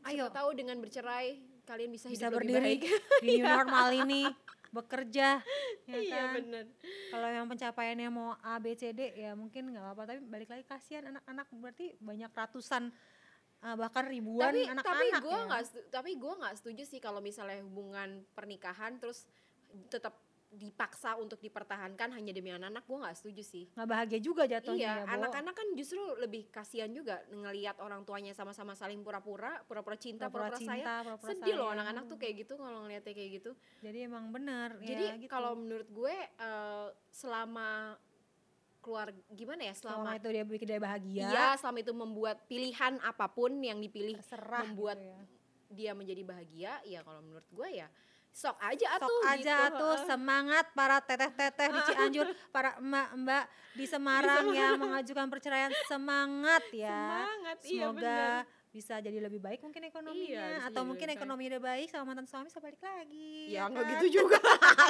Speaker 2: Ayo.
Speaker 1: tahu dengan bercerai kalian bisa,
Speaker 2: bisa
Speaker 1: hidup lebih
Speaker 2: berdiri
Speaker 1: baik
Speaker 2: di new normal ini bekerja ya
Speaker 1: iya
Speaker 2: kan?
Speaker 1: benar
Speaker 2: kalau yang pencapaiannya mau A B C D ya mungkin nggak apa-apa. Tapi balik lagi kasihan anak-anak. Berarti banyak ratusan eh, bahkan ribuan anak-anak
Speaker 1: tapi gue
Speaker 2: ya.
Speaker 1: nggak tapi gue nggak setuju sih kalau misalnya hubungan pernikahan terus tetap dipaksa untuk dipertahankan hanya demi anak-anak gue nggak setuju sih.
Speaker 2: Nggak bahagia juga jatuhnya
Speaker 1: iya
Speaker 2: ya
Speaker 1: anak-anak kan justru lebih kasihan juga ngelihat orang tuanya sama-sama saling pura-pura pura-pura cinta
Speaker 2: Pura-pura
Speaker 1: pura-pura sayang.
Speaker 2: cinta, pura-pura
Speaker 1: sedih loh anak-anak tuh kayak gitu kalau ngeliatnya kayak gitu.
Speaker 2: Jadi emang bener
Speaker 1: jadi
Speaker 2: ya, gitu.
Speaker 1: kalau menurut gue eh, selama keluar gimana ya
Speaker 2: selama
Speaker 1: selama,
Speaker 2: itu dia bikin dia bahagia.
Speaker 1: Iya selama itu membuat pilihan apa pun yang dipilih
Speaker 2: terserah
Speaker 1: membuat
Speaker 2: gitu ya.
Speaker 1: dia menjadi bahagia ya kalau menurut gue ya sok aja
Speaker 2: sok
Speaker 1: atuh
Speaker 2: aja
Speaker 1: gitu.
Speaker 2: tuh
Speaker 1: heeh.
Speaker 2: semangat para teteh-teteh di Cianjur para emak-emak di Semarang yang mengajukan perceraian. Semangat ya.
Speaker 1: Semangat iya
Speaker 2: semoga
Speaker 1: bener.
Speaker 2: bisa jadi lebih baik mungkin ekonominya
Speaker 1: Iya,
Speaker 2: atau mungkin
Speaker 1: baik.
Speaker 2: ekonomi udah baik sama mantan suami bisa balik lagi.
Speaker 1: Ya nggak
Speaker 2: kan?
Speaker 1: gitu juga.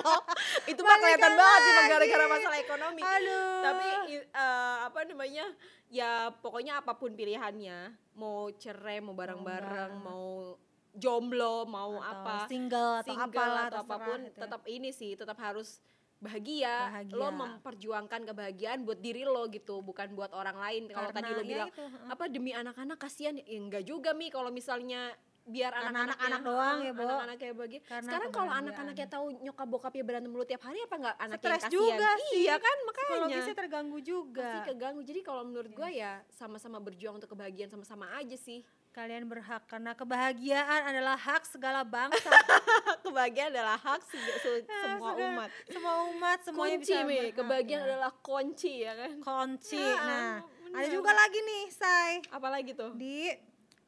Speaker 1: Itu mah kelihatan banget sih gara-gara masalah ekonomi.
Speaker 2: Aduh.
Speaker 1: Tapi eh, apa namanya ya pokoknya apa pun pilihannya mau cerai mau bareng-bareng mau jomblo mau
Speaker 2: Atau
Speaker 1: apa
Speaker 2: single atau
Speaker 1: single
Speaker 2: apalah
Speaker 1: atau
Speaker 2: apa
Speaker 1: pun
Speaker 2: gitu ya.
Speaker 1: tetap ini sih tetap harus bahagia,
Speaker 2: Bahagia.
Speaker 1: lo memperjuangkan kebahagiaan buat diri lo gitu, bukan buat orang lain. Kalau tadi lo
Speaker 2: ya
Speaker 1: bilang
Speaker 2: itu,
Speaker 1: apa demi anak-anak kasihan, ya enggak juga mi kalau misalnya biar anak-anak
Speaker 2: anak-anak doang ya, Bo.
Speaker 1: anak-anak kayak.
Speaker 2: Karena
Speaker 1: Sekarang kalau anak-anaknya tahu nyokap bokapnya berantem mulu tiap hari apa enggak anaknya
Speaker 2: Stres
Speaker 1: yang
Speaker 2: juga sih.
Speaker 1: Iya kan makanya.
Speaker 2: psikologisnya terganggu juga
Speaker 1: Pasti keganggu. Jadi kalau menurut gua ya sama-sama berjuang untuk kebahagiaan sama-sama aja sih.
Speaker 2: Kalian berhak karena kebahagiaan adalah hak segala bangsa
Speaker 1: kebahagiaan adalah hak se- se- semua
Speaker 2: Segala-
Speaker 1: umat.
Speaker 2: semua umat semuanya
Speaker 1: kunci
Speaker 2: bisa berhak,
Speaker 1: kebahagiaan
Speaker 2: ya.
Speaker 1: adalah kunci ya kan.
Speaker 2: kunci
Speaker 1: Ah,
Speaker 2: nah ada
Speaker 1: bener.
Speaker 2: juga lagi nih say
Speaker 1: Apalagi tuh?
Speaker 2: di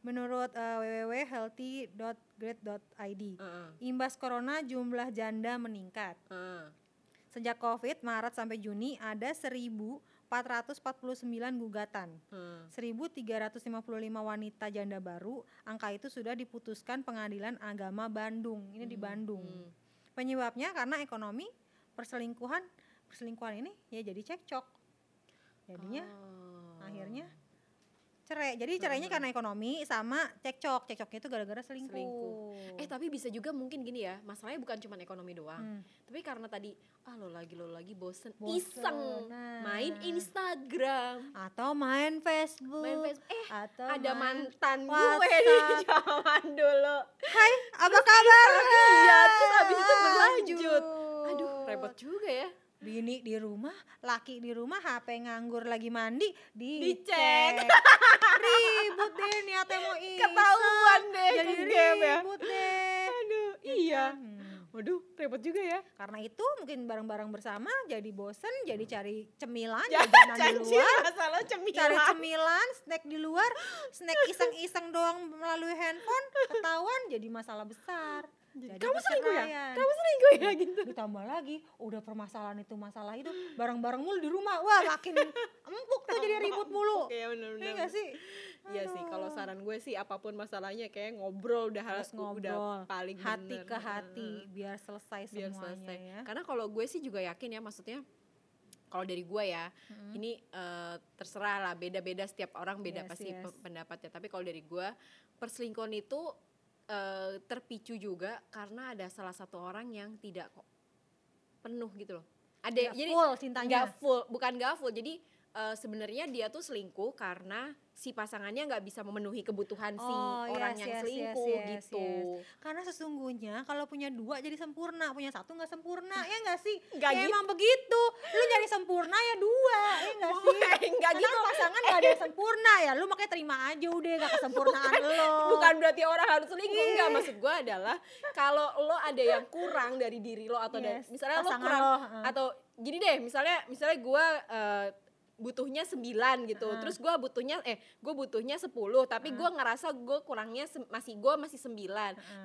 Speaker 2: menurut uh, www.healthy.grade.id
Speaker 1: Heeh,
Speaker 2: imbas corona jumlah janda meningkat
Speaker 1: heeh.
Speaker 2: sejak covid Maret sampai Juni ada 1449 gugatan
Speaker 1: heeh.
Speaker 2: 1355 wanita janda baru angka itu sudah diputuskan pengadilan agama Bandung ini di Bandung
Speaker 1: Hmm.
Speaker 2: penyebabnya karena ekonomi perselingkuhan perselingkuhan ini ya jadi cekcok jadinya
Speaker 1: Oh.
Speaker 2: akhirnya cerai jadi cerainya karena ekonomi sama cekcok cekcoknya itu gara-gara selingkuh,
Speaker 1: Selingkuh. Eh tapi bisa juga mungkin gini ya, masalahnya bukan cuma ekonomi doang.
Speaker 2: Hmm.
Speaker 1: Tapi karena tadi ah lo lagi lo lagi bosen,
Speaker 2: Bosen,
Speaker 1: iseng
Speaker 2: nah.
Speaker 1: main Instagram,
Speaker 2: atau main Facebook,
Speaker 1: main Facebook. Eh
Speaker 2: atau
Speaker 1: ada
Speaker 2: main
Speaker 1: mantan gue
Speaker 2: WhatsApp.
Speaker 1: di zaman dulu.
Speaker 2: Hai apa kabar
Speaker 1: Iya, terus habis itu berlanjut.
Speaker 2: Lanjut.
Speaker 1: Aduh, repot juga ya.
Speaker 2: Bini di rumah laki di rumah HP nganggur lagi mandi
Speaker 1: Dicek.
Speaker 2: dicek ribut deh niatnya mau iseng
Speaker 1: Ketahuan deh
Speaker 2: jadi
Speaker 1: ya.
Speaker 2: ribut deh
Speaker 1: Aduh, iya.
Speaker 2: Hmm.
Speaker 1: Waduh, repot juga ya.
Speaker 2: Karena itu mungkin bareng-bareng bersama jadi bosen, jadi cari cemilan,
Speaker 1: Ya,
Speaker 2: jajanan di luar,
Speaker 1: masalah cemilan.
Speaker 2: cari cemilan, snack di luar, snack iseng-iseng doang melalui handphone, ketahuan jadi masalah besar. Jadi
Speaker 1: Kamu selingkuh ya? Kamu selingkuh ya gitu.
Speaker 2: Ditambah lagi, udah permasalahan itu masalah itu bareng-bareng mulu di rumah, wah makin empuk tuh jadi ribut mulu.
Speaker 1: Oke,
Speaker 2: Iya
Speaker 1: benar-benar.
Speaker 2: nggak sih?
Speaker 1: Iya sih, kalau saran gue sih apa pun masalahnya kayak ngobrol udah
Speaker 2: harus
Speaker 1: udah
Speaker 2: ngobrol
Speaker 1: paling
Speaker 2: hati
Speaker 1: bener.
Speaker 2: ke hati biar selesai
Speaker 1: biar
Speaker 2: semuanya
Speaker 1: selesai.
Speaker 2: ya.
Speaker 1: Karena kalau gue sih juga yakin ya maksudnya kalau dari gue ya,
Speaker 2: Mm-mm.
Speaker 1: ini eh, terserah lah beda-beda setiap orang beda
Speaker 2: Yes,
Speaker 1: pasti
Speaker 2: yes.
Speaker 1: pe- pendapatnya. Tapi kalau dari gue perselingkuhan itu eh, terpicu juga karena ada salah satu orang yang tidak kok penuh gitu loh. Ada
Speaker 2: Nggak
Speaker 1: jadi
Speaker 2: full cintanya.
Speaker 1: nggak full, bukan nggak full. Jadi eh, sebenarnya dia tuh selingkuh karena si pasangannya nggak bisa memenuhi kebutuhan si
Speaker 2: Oh,
Speaker 1: orang
Speaker 2: yes,
Speaker 1: yang
Speaker 2: yes, yes,
Speaker 1: selingkuh
Speaker 2: yes,
Speaker 1: gitu.
Speaker 2: yes. Karena sesungguhnya kalau punya dua jadi sempurna, punya satu nggak sempurna, ya nggak sih?
Speaker 1: Nggak
Speaker 2: Ya
Speaker 1: gitu.
Speaker 2: emang begitu. Lu nyari sempurna ya dua, ya nggak sih?
Speaker 1: Nggak
Speaker 2: Karena
Speaker 1: gitu.
Speaker 2: pasangan nggak ada yang sempurna ya, lu makanya terima aja udah nggak kesempurnaan lo.
Speaker 1: bukan berarti orang harus selingkuh
Speaker 2: Iya.
Speaker 1: enggak maksud gue adalah kalau lo ada yang kurang dari diri lo atau dari-
Speaker 2: Yes,
Speaker 1: misalnya lo kurang
Speaker 2: lo,
Speaker 1: atau gini deh misalnya misalnya gue eh, butuhnya 9 gitu
Speaker 2: Heeh.
Speaker 1: terus gue butuhnya eh gue butuhnya 10 tapi gue ngerasa gue kurangnya masih gue masih 9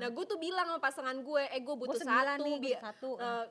Speaker 1: nah gue tuh bilang sama pasangan gue eh gue butuh satu
Speaker 2: nih, satu.
Speaker 1: eh,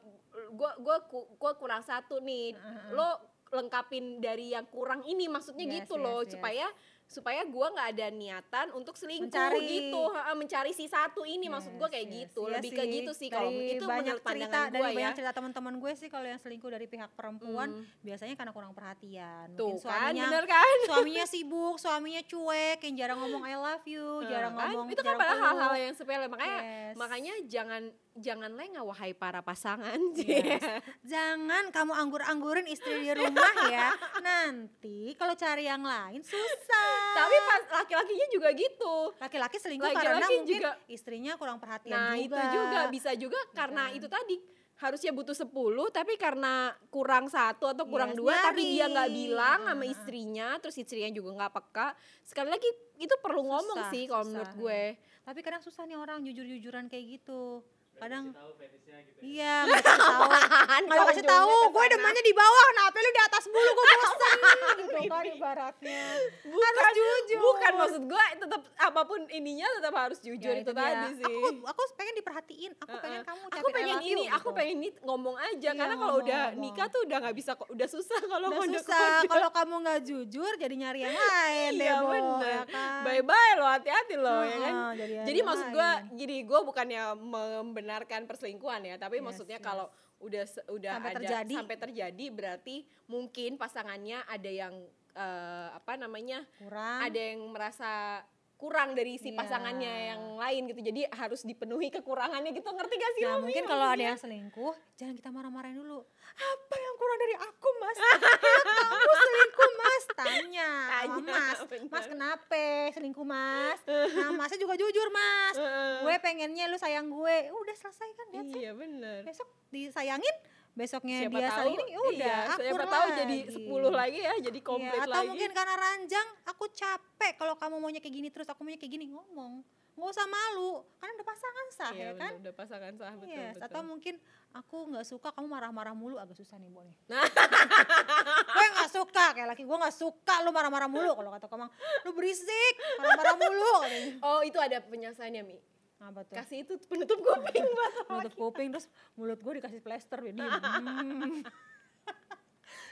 Speaker 1: gue gue gue kurang satu nih
Speaker 2: Heeh.
Speaker 1: lo lengkapin dari yang kurang ini maksudnya
Speaker 2: Yes,
Speaker 1: gitu loh
Speaker 2: yes, yes.
Speaker 1: Supaya gue nggak ada niatan untuk selingkuh
Speaker 2: Mencari.
Speaker 1: gitu mencari si satu ini maksud gue
Speaker 2: Yes,
Speaker 1: kayak
Speaker 2: yes.
Speaker 1: gitu
Speaker 2: Iya
Speaker 1: lebih ke
Speaker 2: sih.
Speaker 1: gitu sih kalau itu
Speaker 2: banyak
Speaker 1: menurut
Speaker 2: cerita
Speaker 1: pandangan
Speaker 2: dari
Speaker 1: ya
Speaker 2: banyak cerita teman-teman gue sih kalau yang selingkuh dari pihak perempuan
Speaker 1: Hmm.
Speaker 2: biasanya karena kurang perhatian.
Speaker 1: tuh
Speaker 2: Mungkin
Speaker 1: kan
Speaker 2: suaminya
Speaker 1: bener kan
Speaker 2: suaminya sibuk, suaminya cuek, yang jarang ngomong I love you, jarang
Speaker 1: Kan?
Speaker 2: ngomong
Speaker 1: itu kan padahal hal-hal yang sepele makanya
Speaker 2: Yes.
Speaker 1: makanya jangan jangan lengah wahai para pasangan
Speaker 2: Yes. Jangan kamu anggur-anggurin istri di rumah ya. Nanti kalau cari yang lain susah.
Speaker 1: Tapi pas laki-lakinya juga gitu
Speaker 2: laki-laki selingkuh
Speaker 1: laki-laki
Speaker 2: karena mungkin
Speaker 1: juga-
Speaker 2: istrinya kurang perhatian
Speaker 1: nah
Speaker 2: juga.
Speaker 1: itu juga bisa juga karena
Speaker 2: kan?
Speaker 1: itu tadi harusnya butuh 10 tapi karena kurang satu atau kurang
Speaker 2: Yes,
Speaker 1: dua tapi dia nggak
Speaker 2: nyari.
Speaker 1: bilang sama istrinya terus istrinya juga nggak peka sekali lagi itu perlu ngomong
Speaker 2: Susah,
Speaker 1: sih kalau menurut gue
Speaker 2: Tapi kadang susah nih orang jujur-jujuran kayak gitu. Kadang
Speaker 3: tahu gitu ya.
Speaker 2: iya nggak kasih tahu. Nggak kasih tahu, gue demennya di bawah, kenapa lu di atas mulu gue bosan gitu kan ibaratnya.
Speaker 1: bukan
Speaker 2: Harus jujur.
Speaker 1: bukan maksud gue tetap apa pun ininya tetap harus jujur
Speaker 2: Ya,
Speaker 1: itu,
Speaker 2: dia.
Speaker 1: tadi sih
Speaker 2: Aku aku pengen diperhatiin, aku
Speaker 1: Heeh.
Speaker 2: pengen kamu
Speaker 1: aku
Speaker 2: I
Speaker 1: pengen ini aku
Speaker 2: gitu.
Speaker 1: pengen ini ngomong aja
Speaker 2: Iya,
Speaker 1: karena kalau udah
Speaker 2: ngomong.
Speaker 1: nikah tuh udah nggak bisa udah susah kalau
Speaker 2: Udah
Speaker 1: kode
Speaker 2: susah, kalau kamu nggak jujur jadi nyari yang lain deh,
Speaker 1: Iya,
Speaker 2: Bo,
Speaker 1: bener.
Speaker 2: ya kan?
Speaker 1: bye bye lo hati-hati lo ya kan
Speaker 2: jadi,
Speaker 1: jadi maksud gue gini gue bukannya membenarkan perselingkuhan ya tapi
Speaker 2: Yes,
Speaker 1: maksudnya
Speaker 2: yes.
Speaker 1: kalau udah udah
Speaker 2: Sampai
Speaker 1: ada
Speaker 2: terjadi.
Speaker 1: sampai terjadi berarti mungkin pasangannya ada yang eh, apa namanya
Speaker 2: kurang
Speaker 1: ada yang merasa kurang dari si
Speaker 2: Iya.
Speaker 1: pasangannya yang lain gitu. Jadi harus dipenuhi kekurangannya gitu. Ngerti gak sih
Speaker 2: Nah
Speaker 1: lo, Mi,
Speaker 2: mungkin kalau ada yang selingkuh, jangan kita marah-marahin dulu. Apa yang kurang dari aku mas? Kamu selingkuh mas? Tanya,
Speaker 1: Tanya,
Speaker 2: mas.
Speaker 1: bener.
Speaker 2: Mas kenapa selingkuh mas? Nah masnya juga jujur mas. Gue pengennya lu sayang gue. Udah selesai kan.
Speaker 1: Iya bener.
Speaker 2: Besok disayangin, besoknya
Speaker 1: Siapa
Speaker 2: dia
Speaker 1: tahu,
Speaker 2: saling ini ya udah
Speaker 1: iya, siapa tahu jadi 10 lagi ya, jadi
Speaker 2: Iya,
Speaker 1: komplit
Speaker 2: atau
Speaker 1: lagi.
Speaker 2: mungkin karena ranjang, aku capek kalau kamu maunya kayak gini terus aku maunya kayak gini ngomong. Nggak usah malu, karena udah pasangan sah
Speaker 1: Iya,
Speaker 2: ya kan?
Speaker 1: bener, udah pasangan sah betul,
Speaker 2: Yes,
Speaker 1: betul.
Speaker 2: atau mungkin aku nggak suka kamu marah-marah mulu agak susah nih Bo nih.
Speaker 1: Nah.
Speaker 2: gue nggak suka kayak laki gue nggak suka lu marah-marah mulu kalau kata kamu lu berisik marah-marah mulu.
Speaker 1: Oh itu ada penyelesaiannya Mi.
Speaker 2: Apa tuh
Speaker 1: Kasih itu penutup kuping buat
Speaker 2: nutup kuping terus mulut gue dikasih plester diem. Hmm.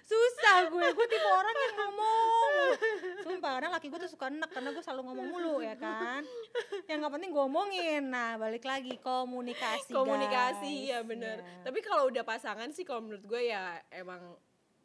Speaker 2: susah gue gue tipe orang yang ngomong sumpah kadang laki gue tuh suka enek karena gue selalu ngomong mulu ya kan yang nggak penting gue omongin nah balik lagi komunikasi
Speaker 1: komunikasi
Speaker 2: guys.
Speaker 1: ya bener.
Speaker 2: Ya.
Speaker 1: Tapi kalau udah pasangan sih kalau menurut gue ya emang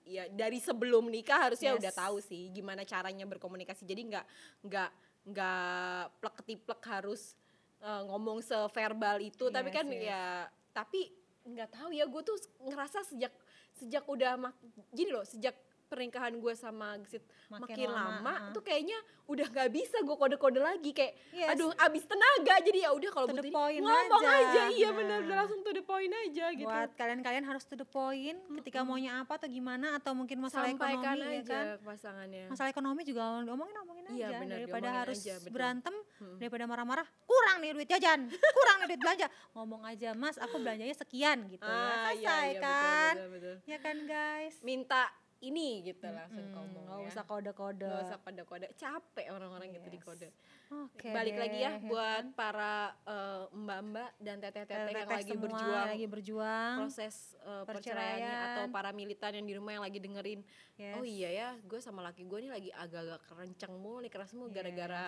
Speaker 1: ya dari sebelum nikah harusnya
Speaker 2: Yes.
Speaker 1: udah tahu sih gimana caranya berkomunikasi. Jadi nggak nggak nggak plek ketiplek harus eh, ngomong severbal itu. tapi
Speaker 2: Yes,
Speaker 1: kan
Speaker 2: yes.
Speaker 1: ya tapi nggak tahu ya gue tuh ngerasa sejak sejak udah mak gini loh sejak pernikahan gue sama Gesit
Speaker 2: Makin
Speaker 1: makin,
Speaker 2: lama,
Speaker 1: lama,
Speaker 2: ah.
Speaker 1: tuh kayaknya udah nggak bisa gue kode-kode lagi kayak
Speaker 2: Yes.
Speaker 1: aduh abis tenaga jadi ya udah kalau butuh ngomong
Speaker 2: aja.
Speaker 1: aja, iya
Speaker 2: Nah.
Speaker 1: bener udah langsung to the point aja gitu
Speaker 2: buat kalian-kalian harus to the point ketika maunya apa atau gimana atau mungkin masalah
Speaker 1: sampaikan
Speaker 2: ekonomi ya
Speaker 1: aja
Speaker 2: kan
Speaker 1: ke pasangannya
Speaker 2: masalah ekonomi juga omongin omongin aja
Speaker 1: Iya, benar,
Speaker 2: daripada harus
Speaker 1: aja, betul.
Speaker 2: berantem
Speaker 1: Hmm.
Speaker 2: daripada marah-marah kurang nih duit jajan kurang nih duit belanja ngomong aja mas aku belanjanya sekian gitu ya
Speaker 1: Ah, iya,
Speaker 2: selesai
Speaker 1: iya, betul,
Speaker 2: kan
Speaker 1: betul, betul.
Speaker 2: ya kan guys
Speaker 1: minta ini gitu langsung
Speaker 2: Hmm,
Speaker 1: ngomong
Speaker 2: nggak
Speaker 1: ya.
Speaker 2: usah kode-kode
Speaker 1: Nggak usah kode-kode capek orang-orang gitu di
Speaker 2: Yes.
Speaker 1: kode
Speaker 2: Oke
Speaker 1: balik lagi ya buat para eh, mbak-mbak dan teteh-teteh yang lagi berjuang
Speaker 2: lagi berjuang
Speaker 1: proses eh, perceraiannya
Speaker 2: perceraian.
Speaker 1: atau para militan yang di rumah yang lagi dengerin
Speaker 2: Yes.
Speaker 1: oh iya ya gue sama laki gue nih lagi agak-agak kerencang mulu nih keras mulu
Speaker 2: Yes.
Speaker 1: gara-gara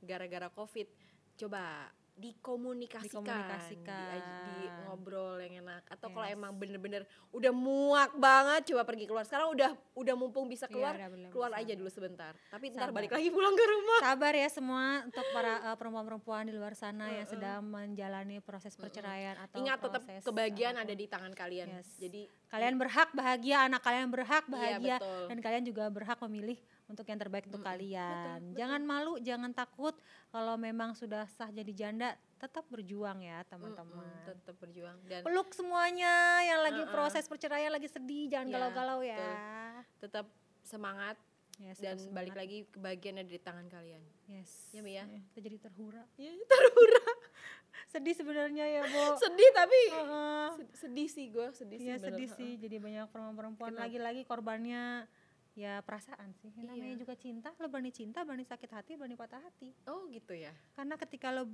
Speaker 1: gara-gara covid coba dikomunikasikan,
Speaker 2: Dikomunikasikan.
Speaker 1: Di, di ngobrol yang enak atau kalau
Speaker 2: Yes.
Speaker 1: emang bener-bener udah muak banget coba pergi keluar sekarang udah udah mumpung bisa
Speaker 2: Iya,
Speaker 1: keluar
Speaker 2: udah bener,
Speaker 1: keluar
Speaker 2: bisa.
Speaker 1: aja dulu sebentar tapi ntar
Speaker 2: Sabar.
Speaker 1: balik lagi pulang ke rumah
Speaker 2: sabar ya semua untuk para uh, perempuan-perempuan di luar sana yang
Speaker 1: Uh-uh.
Speaker 2: sedang menjalani proses perceraian atau
Speaker 1: ingat tetap kebahagiaan
Speaker 2: apa pun.
Speaker 1: ada di tangan kalian
Speaker 2: Yes.
Speaker 1: jadi
Speaker 2: kalian berhak bahagia anak kalian berhak
Speaker 1: Iya,
Speaker 2: bahagia
Speaker 1: betul.
Speaker 2: dan kalian juga berhak memilih untuk yang terbaik untuk
Speaker 1: Mm-mm.
Speaker 2: kalian.
Speaker 1: Betul,
Speaker 2: jangan malu jangan takut. Kalau memang sudah sah jadi janda tetap berjuang ya teman-teman.
Speaker 1: tetap berjuang dan
Speaker 2: peluk semuanya yang lagi
Speaker 1: Uh-uh.
Speaker 2: proses perceraian lagi sedih jangan
Speaker 1: Iya,
Speaker 2: galau-galau ya.
Speaker 1: tetap semangat
Speaker 2: Yes,
Speaker 1: dan
Speaker 2: tetap
Speaker 1: balik
Speaker 2: semangat.
Speaker 1: lagi kebahagiaan di tangan kalian.
Speaker 2: Yes.
Speaker 1: Ya, Mi, ya?
Speaker 2: Eh, kita jadi terhura.
Speaker 1: Ya terhura.
Speaker 2: Sedih sebenarnya ya Bo.
Speaker 1: Sedih tapi
Speaker 2: Heeh.
Speaker 1: sed- sedih sih gue sedih sih
Speaker 2: Iya sedih sih, jadi banyak perempuan-perempuan lagi-lagi korbannya ya perasaan sih. Yang namanya
Speaker 1: Iya.
Speaker 2: juga cinta, lo berani cinta, berani sakit hati, berani patah hati.
Speaker 1: oh gitu ya
Speaker 2: Karena ketika lo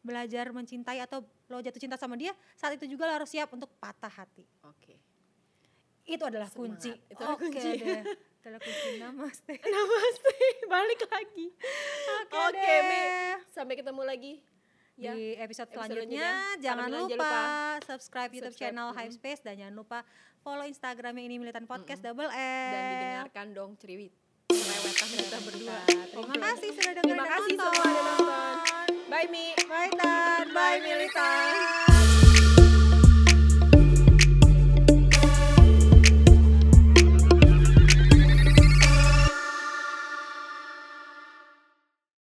Speaker 2: belajar mencintai atau lo jatuh cinta sama dia, saat itu juga lo harus siap untuk patah hati.
Speaker 1: oke
Speaker 2: Itu adalah
Speaker 1: Semangat.
Speaker 2: kunci.
Speaker 1: Itu adalah
Speaker 2: Oke
Speaker 1: kunci.
Speaker 2: deh. Itu adalah kunci namaste.
Speaker 1: namaste balik lagi
Speaker 2: Oke deh.
Speaker 1: Mi. sampai ketemu lagi ya
Speaker 2: Di episode
Speaker 1: Episode
Speaker 2: selanjutnya, jangan lupa,
Speaker 1: jangan
Speaker 2: subscribe YouTube
Speaker 1: Subscribe,
Speaker 2: channel
Speaker 1: mm.
Speaker 2: Hypespace dan jangan lupa follow Instagramnya ini Militan Podcast
Speaker 1: Mm-mm.
Speaker 2: Double L.
Speaker 1: dan didengarkan dong cerewetan kita berdua
Speaker 2: Terima kasih sudah dengerin
Speaker 1: Terima kasih semua udah nonton. bye mi
Speaker 2: Bye Tan, bye. Militan.